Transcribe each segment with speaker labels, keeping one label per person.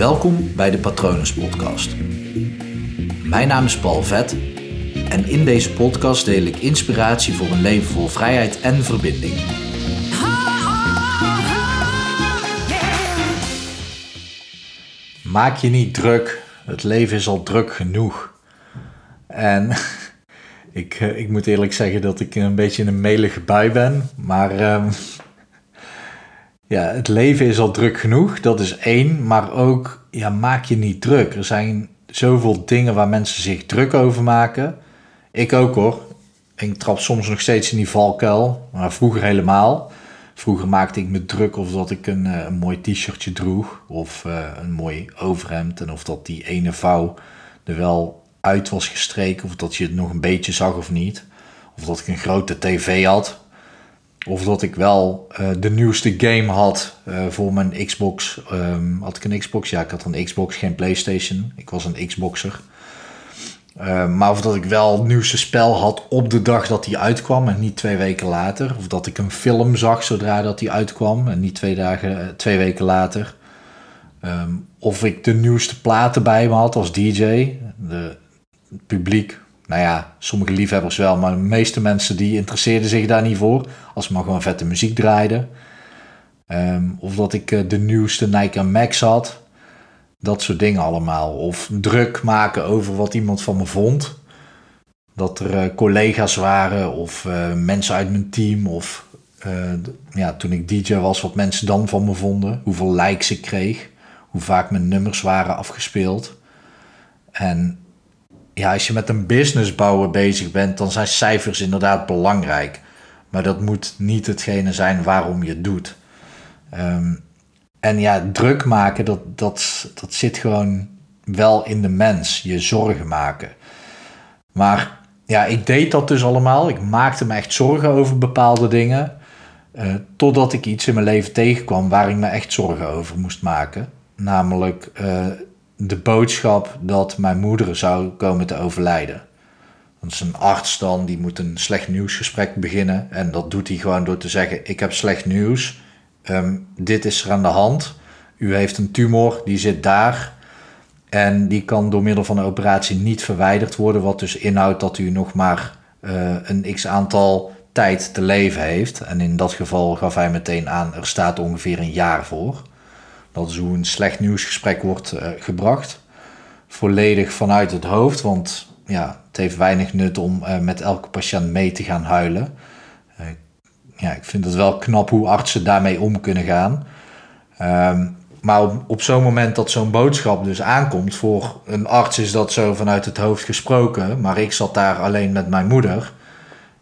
Speaker 1: Welkom bij de Patronus Podcast. Mijn naam is Paul Vet en in deze podcast deel ik inspiratie voor een leven vol vrijheid en verbinding. Maak je niet druk, het leven is al druk genoeg. En ik, eh, ik moet eerlijk zeggen dat ik een beetje in een melige bui ben, maar ehm, ja, het leven is al druk genoeg, dat is één. Maar ook, ja, maak je niet druk. Er zijn zoveel dingen waar mensen zich druk over maken. Ik ook hoor. Ik trap soms nog steeds in die valkuil, maar vroeger helemaal. Vroeger maakte ik me druk of dat ik een, eh, een mooi t-shirtje droeg of uh, een mooi overhemd. En of dat die ene vouw er wel uit was gestreken of dat je het nog een beetje zag of niet. Of dat ik een grote tv had. Of dat ik wel uh, de nieuwste game had uh, voor mijn Xbox. Um, had ik een Xbox? Ja, ik had een Xbox, geen PlayStation. Ik was een Xboxer. Uh, maar of dat ik wel het nieuwste spel had op de dag dat die uitkwam en niet twee weken later. Of dat ik een film zag zodra dat die uitkwam en niet twee, dagen, twee weken later. Um, of ik de nieuwste platen bij me had als DJ. De, het publiek nou ja, sommige liefhebbers wel, maar de meeste mensen die interesseerden zich daar niet voor. Als ze maar gewoon vette muziek draaiden. Um, of dat ik uh, de nieuwste Nike Max had. Dat soort dingen allemaal. Of druk maken over wat iemand van me vond. Dat er uh, collega's waren of uh, mensen uit mijn team. Of ja, toen ik DJ was, wat mensen dan van me vonden. Hoeveel likes ik kreeg. Hoe vaak mijn nummers waren afgespeeld. En ja, als je met een business bouwen bezig bent, dan zijn cijfers inderdaad belangrijk. Maar dat moet niet hetgene zijn waarom je het doet. Um, en ja, druk maken, dat, dat, dat zit gewoon wel in de mens. Je zorgen maken. Maar ja, ik deed dat dus allemaal. Ik maakte me echt zorgen over bepaalde dingen. Uh, totdat ik iets in mijn leven tegenkwam waar ik me echt zorgen over moest maken. Namelijk uh, de boodschap dat mijn moeder zou komen te overlijden. Dat is een arts dan, die moet een slecht nieuwsgesprek beginnen. En dat doet hij gewoon door te zeggen: Ik heb slecht nieuws. Um, dit is er aan de hand. U heeft een tumor, die zit daar. En die kan door middel van een operatie niet verwijderd worden. Wat dus inhoudt dat u nog maar uh, een x aantal tijd te leven heeft. En in dat geval gaf hij meteen aan: er staat ongeveer een jaar voor. Dat een slecht nieuwsgesprek wordt uh, gebracht. Volledig vanuit het hoofd, want ja, het heeft weinig nut om uh, met elke patiënt mee te gaan huilen. Uh, ja, ik vind het wel knap hoe artsen daarmee om kunnen gaan. Um, maar op, zo'n moment dat zo'n boodschap dus aankomt, voor een arts is dat zo vanuit het hoofd gesproken, maar ik zat daar alleen met mijn moeder.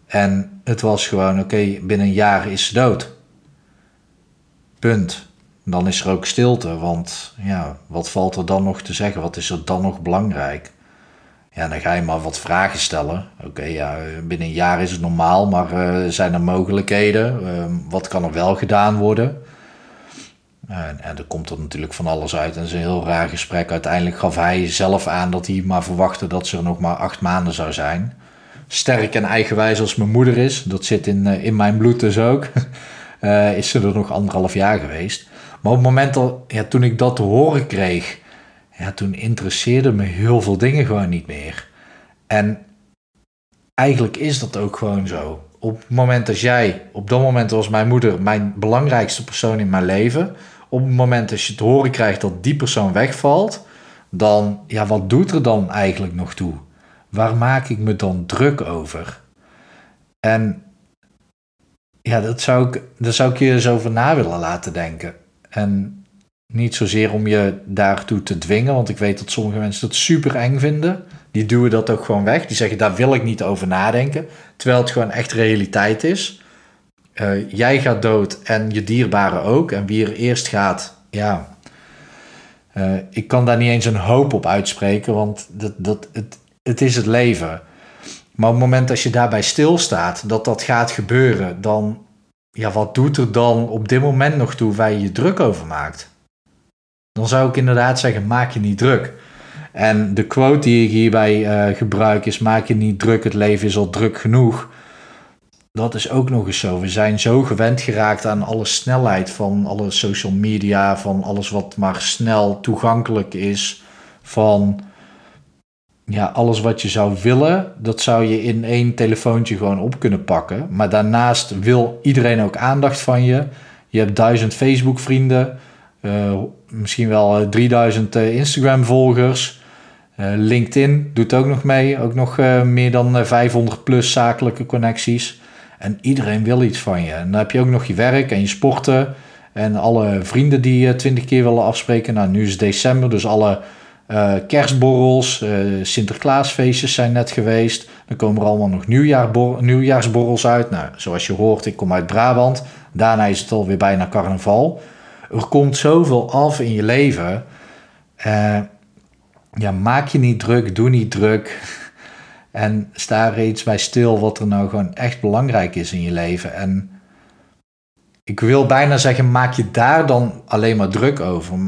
Speaker 1: En het was gewoon, oké, binnen een jaar is ze dood. Punt dan is er ook stilte, want ja, wat valt er dan nog te zeggen? Wat is er dan nog belangrijk? Ja, dan ga je maar wat vragen stellen. Oké, ja, binnen een jaar is het normaal, maar uh, zijn er mogelijkheden? Uh, wat kan er wel gedaan worden? En, en er komt er natuurlijk van alles uit. En het is een heel raar gesprek. Uiteindelijk gaf hij zelf aan dat hij maar verwachtte dat ze er nog maar acht maanden zou zijn. Sterk en eigenwijs als mijn moeder is, dat zit in, uh, in mijn bloed dus ook, uh, is ze er nog anderhalf jaar geweest. Maar op het moment dat, ja, toen ik dat te horen kreeg, ja, toen interesseerde me heel veel dingen gewoon niet meer. En eigenlijk is dat ook gewoon zo. Op het moment dat jij, op dat moment was mijn moeder mijn belangrijkste persoon in mijn leven. Op het moment dat je te horen krijgt dat die persoon wegvalt, dan, ja, wat doet er dan eigenlijk nog toe? Waar maak ik me dan druk over? En ja, dat zou ik, dat zou ik je eens over na willen laten denken. En niet zozeer om je daartoe te dwingen, want ik weet dat sommige mensen dat super eng vinden. Die duwen dat ook gewoon weg. Die zeggen, daar wil ik niet over nadenken. Terwijl het gewoon echt realiteit is. Uh, jij gaat dood en je dierbaren ook. En wie er eerst gaat, ja. Uh, ik kan daar niet eens een hoop op uitspreken, want dat, dat, het, het is het leven. Maar op het moment dat je daarbij stilstaat, dat dat gaat gebeuren, dan ja, wat doet er dan op dit moment nog toe waar je je druk over maakt? Dan zou ik inderdaad zeggen, maak je niet druk. En de quote die ik hierbij uh, gebruik is, maak je niet druk, het leven is al druk genoeg. dat is ook nog eens zo. We zijn zo gewend geraakt aan alle snelheid van alle social media, van alles wat maar snel toegankelijk is, van ja, alles wat je zou willen, dat zou je in één telefoontje gewoon op kunnen pakken. Maar daarnaast wil iedereen ook aandacht van je. Je hebt duizend Facebook-vrienden, uh, misschien wel 3000 uh, Instagram-volgers. Uh, LinkedIn doet ook nog mee, ook nog meer dan 500 plus zakelijke connecties. En iedereen wil iets van je. En dan heb je ook nog je werk en je sporten. En alle vrienden die je twintig keer willen afspreken. Nou, nu is december, dus alle uh, kerstborrels, uh, Sinterklaasfeestjes zijn net geweest. Dan komen er allemaal nog nieuwjaarsborrels uit. Nou, zoals je hoort, ik kom uit Brabant. Daarna is het alweer bijna carnaval. Er komt zoveel af in je leven. Uh, ja, maak je niet druk, doe niet druk. En sta er iets bij stil wat er nou gewoon echt belangrijk is in je leven. En ik wil bijna zeggen, maak je daar dan alleen maar druk over.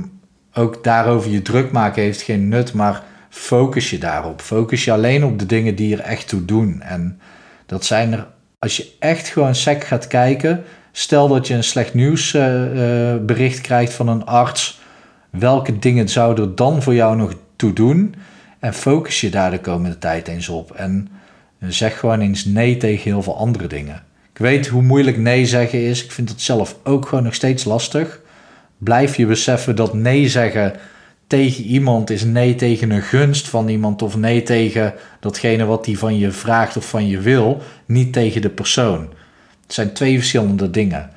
Speaker 1: Ook daarover je druk maken heeft geen nut, maar focus je daarop. Focus je alleen op de dingen die er echt toe doen. En dat zijn er, als je echt gewoon sec gaat kijken, stel dat je een slecht nieuwsbericht uh, krijgt van een arts, welke dingen zouden er dan voor jou nog toe doen? En focus je daar de komende tijd eens op. En zeg gewoon eens nee tegen heel veel andere dingen. Ik weet hoe moeilijk nee zeggen is. Ik vind het zelf ook gewoon nog steeds lastig. Blijf je beseffen dat nee zeggen tegen iemand is nee tegen een gunst van iemand of nee tegen datgene wat hij van je vraagt of van je wil, niet tegen de persoon. Het zijn twee verschillende dingen.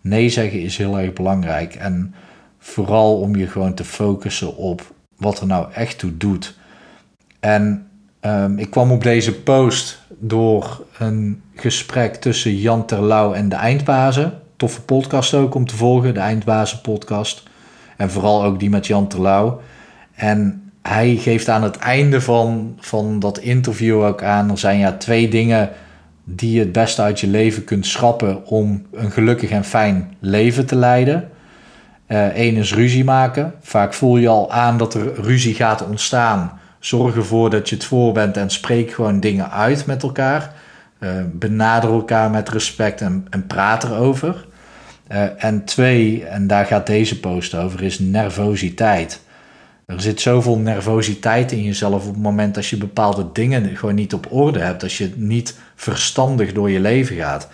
Speaker 1: Nee zeggen is heel erg belangrijk en vooral om je gewoon te focussen op wat er nou echt toe doet. En um, ik kwam op deze post door een gesprek tussen Jan Terlouw en de Eindbazen. Toffe podcast ook om te volgen, de Eindbazen podcast. En vooral ook die met Jan Terlouw. En hij geeft aan het einde van, van dat interview ook aan... er zijn ja twee dingen die je het beste uit je leven kunt schrappen... om een gelukkig en fijn leven te leiden. Eén uh, is ruzie maken. Vaak voel je al aan dat er ruzie gaat ontstaan Zorg ervoor dat je het voor bent en spreek gewoon dingen uit met elkaar. Uh, benader elkaar met respect en, en praat erover. Uh, en twee, en daar gaat deze post over, is nervositeit. Er zit zoveel nervositeit in jezelf op het moment dat je bepaalde dingen gewoon niet op orde hebt. Als je niet verstandig door je leven gaat.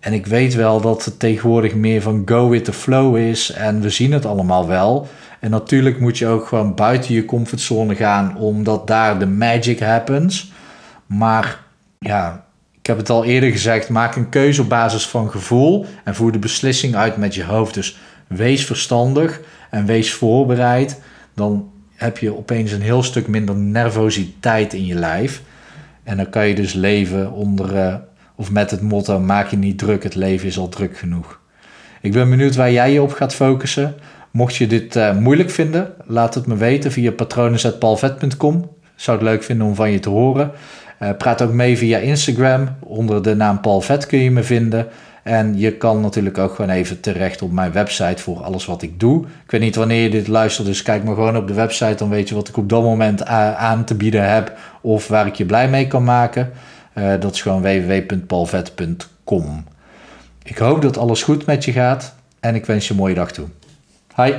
Speaker 1: En ik weet wel dat het tegenwoordig meer van go with the flow is en we zien het allemaal wel. En natuurlijk moet je ook gewoon buiten je comfortzone gaan, omdat daar de magic happens. Maar ja, ik heb het al eerder gezegd, maak een keuze op basis van gevoel en voer de beslissing uit met je hoofd. Dus wees verstandig en wees voorbereid. Dan heb je opeens een heel stuk minder nervositeit in je lijf. En dan kan je dus leven onder, uh, of met het motto: maak je niet druk, het leven is al druk genoeg. Ik ben benieuwd waar jij je op gaat focussen. Mocht je dit uh, moeilijk vinden, laat het me weten via patronen.palvet.com. Zou het leuk vinden om van je te horen. Uh, praat ook mee via Instagram. Onder de naam Paul Vet kun je me vinden. En je kan natuurlijk ook gewoon even terecht op mijn website voor alles wat ik doe. Ik weet niet wanneer je dit luistert, dus kijk maar gewoon op de website. Dan weet je wat ik op dat moment aan te bieden heb of waar ik je blij mee kan maken. Uh, dat is gewoon www.paulvet.com. Ik hoop dat alles goed met je gaat en ik wens je een mooie dag toe. Hi.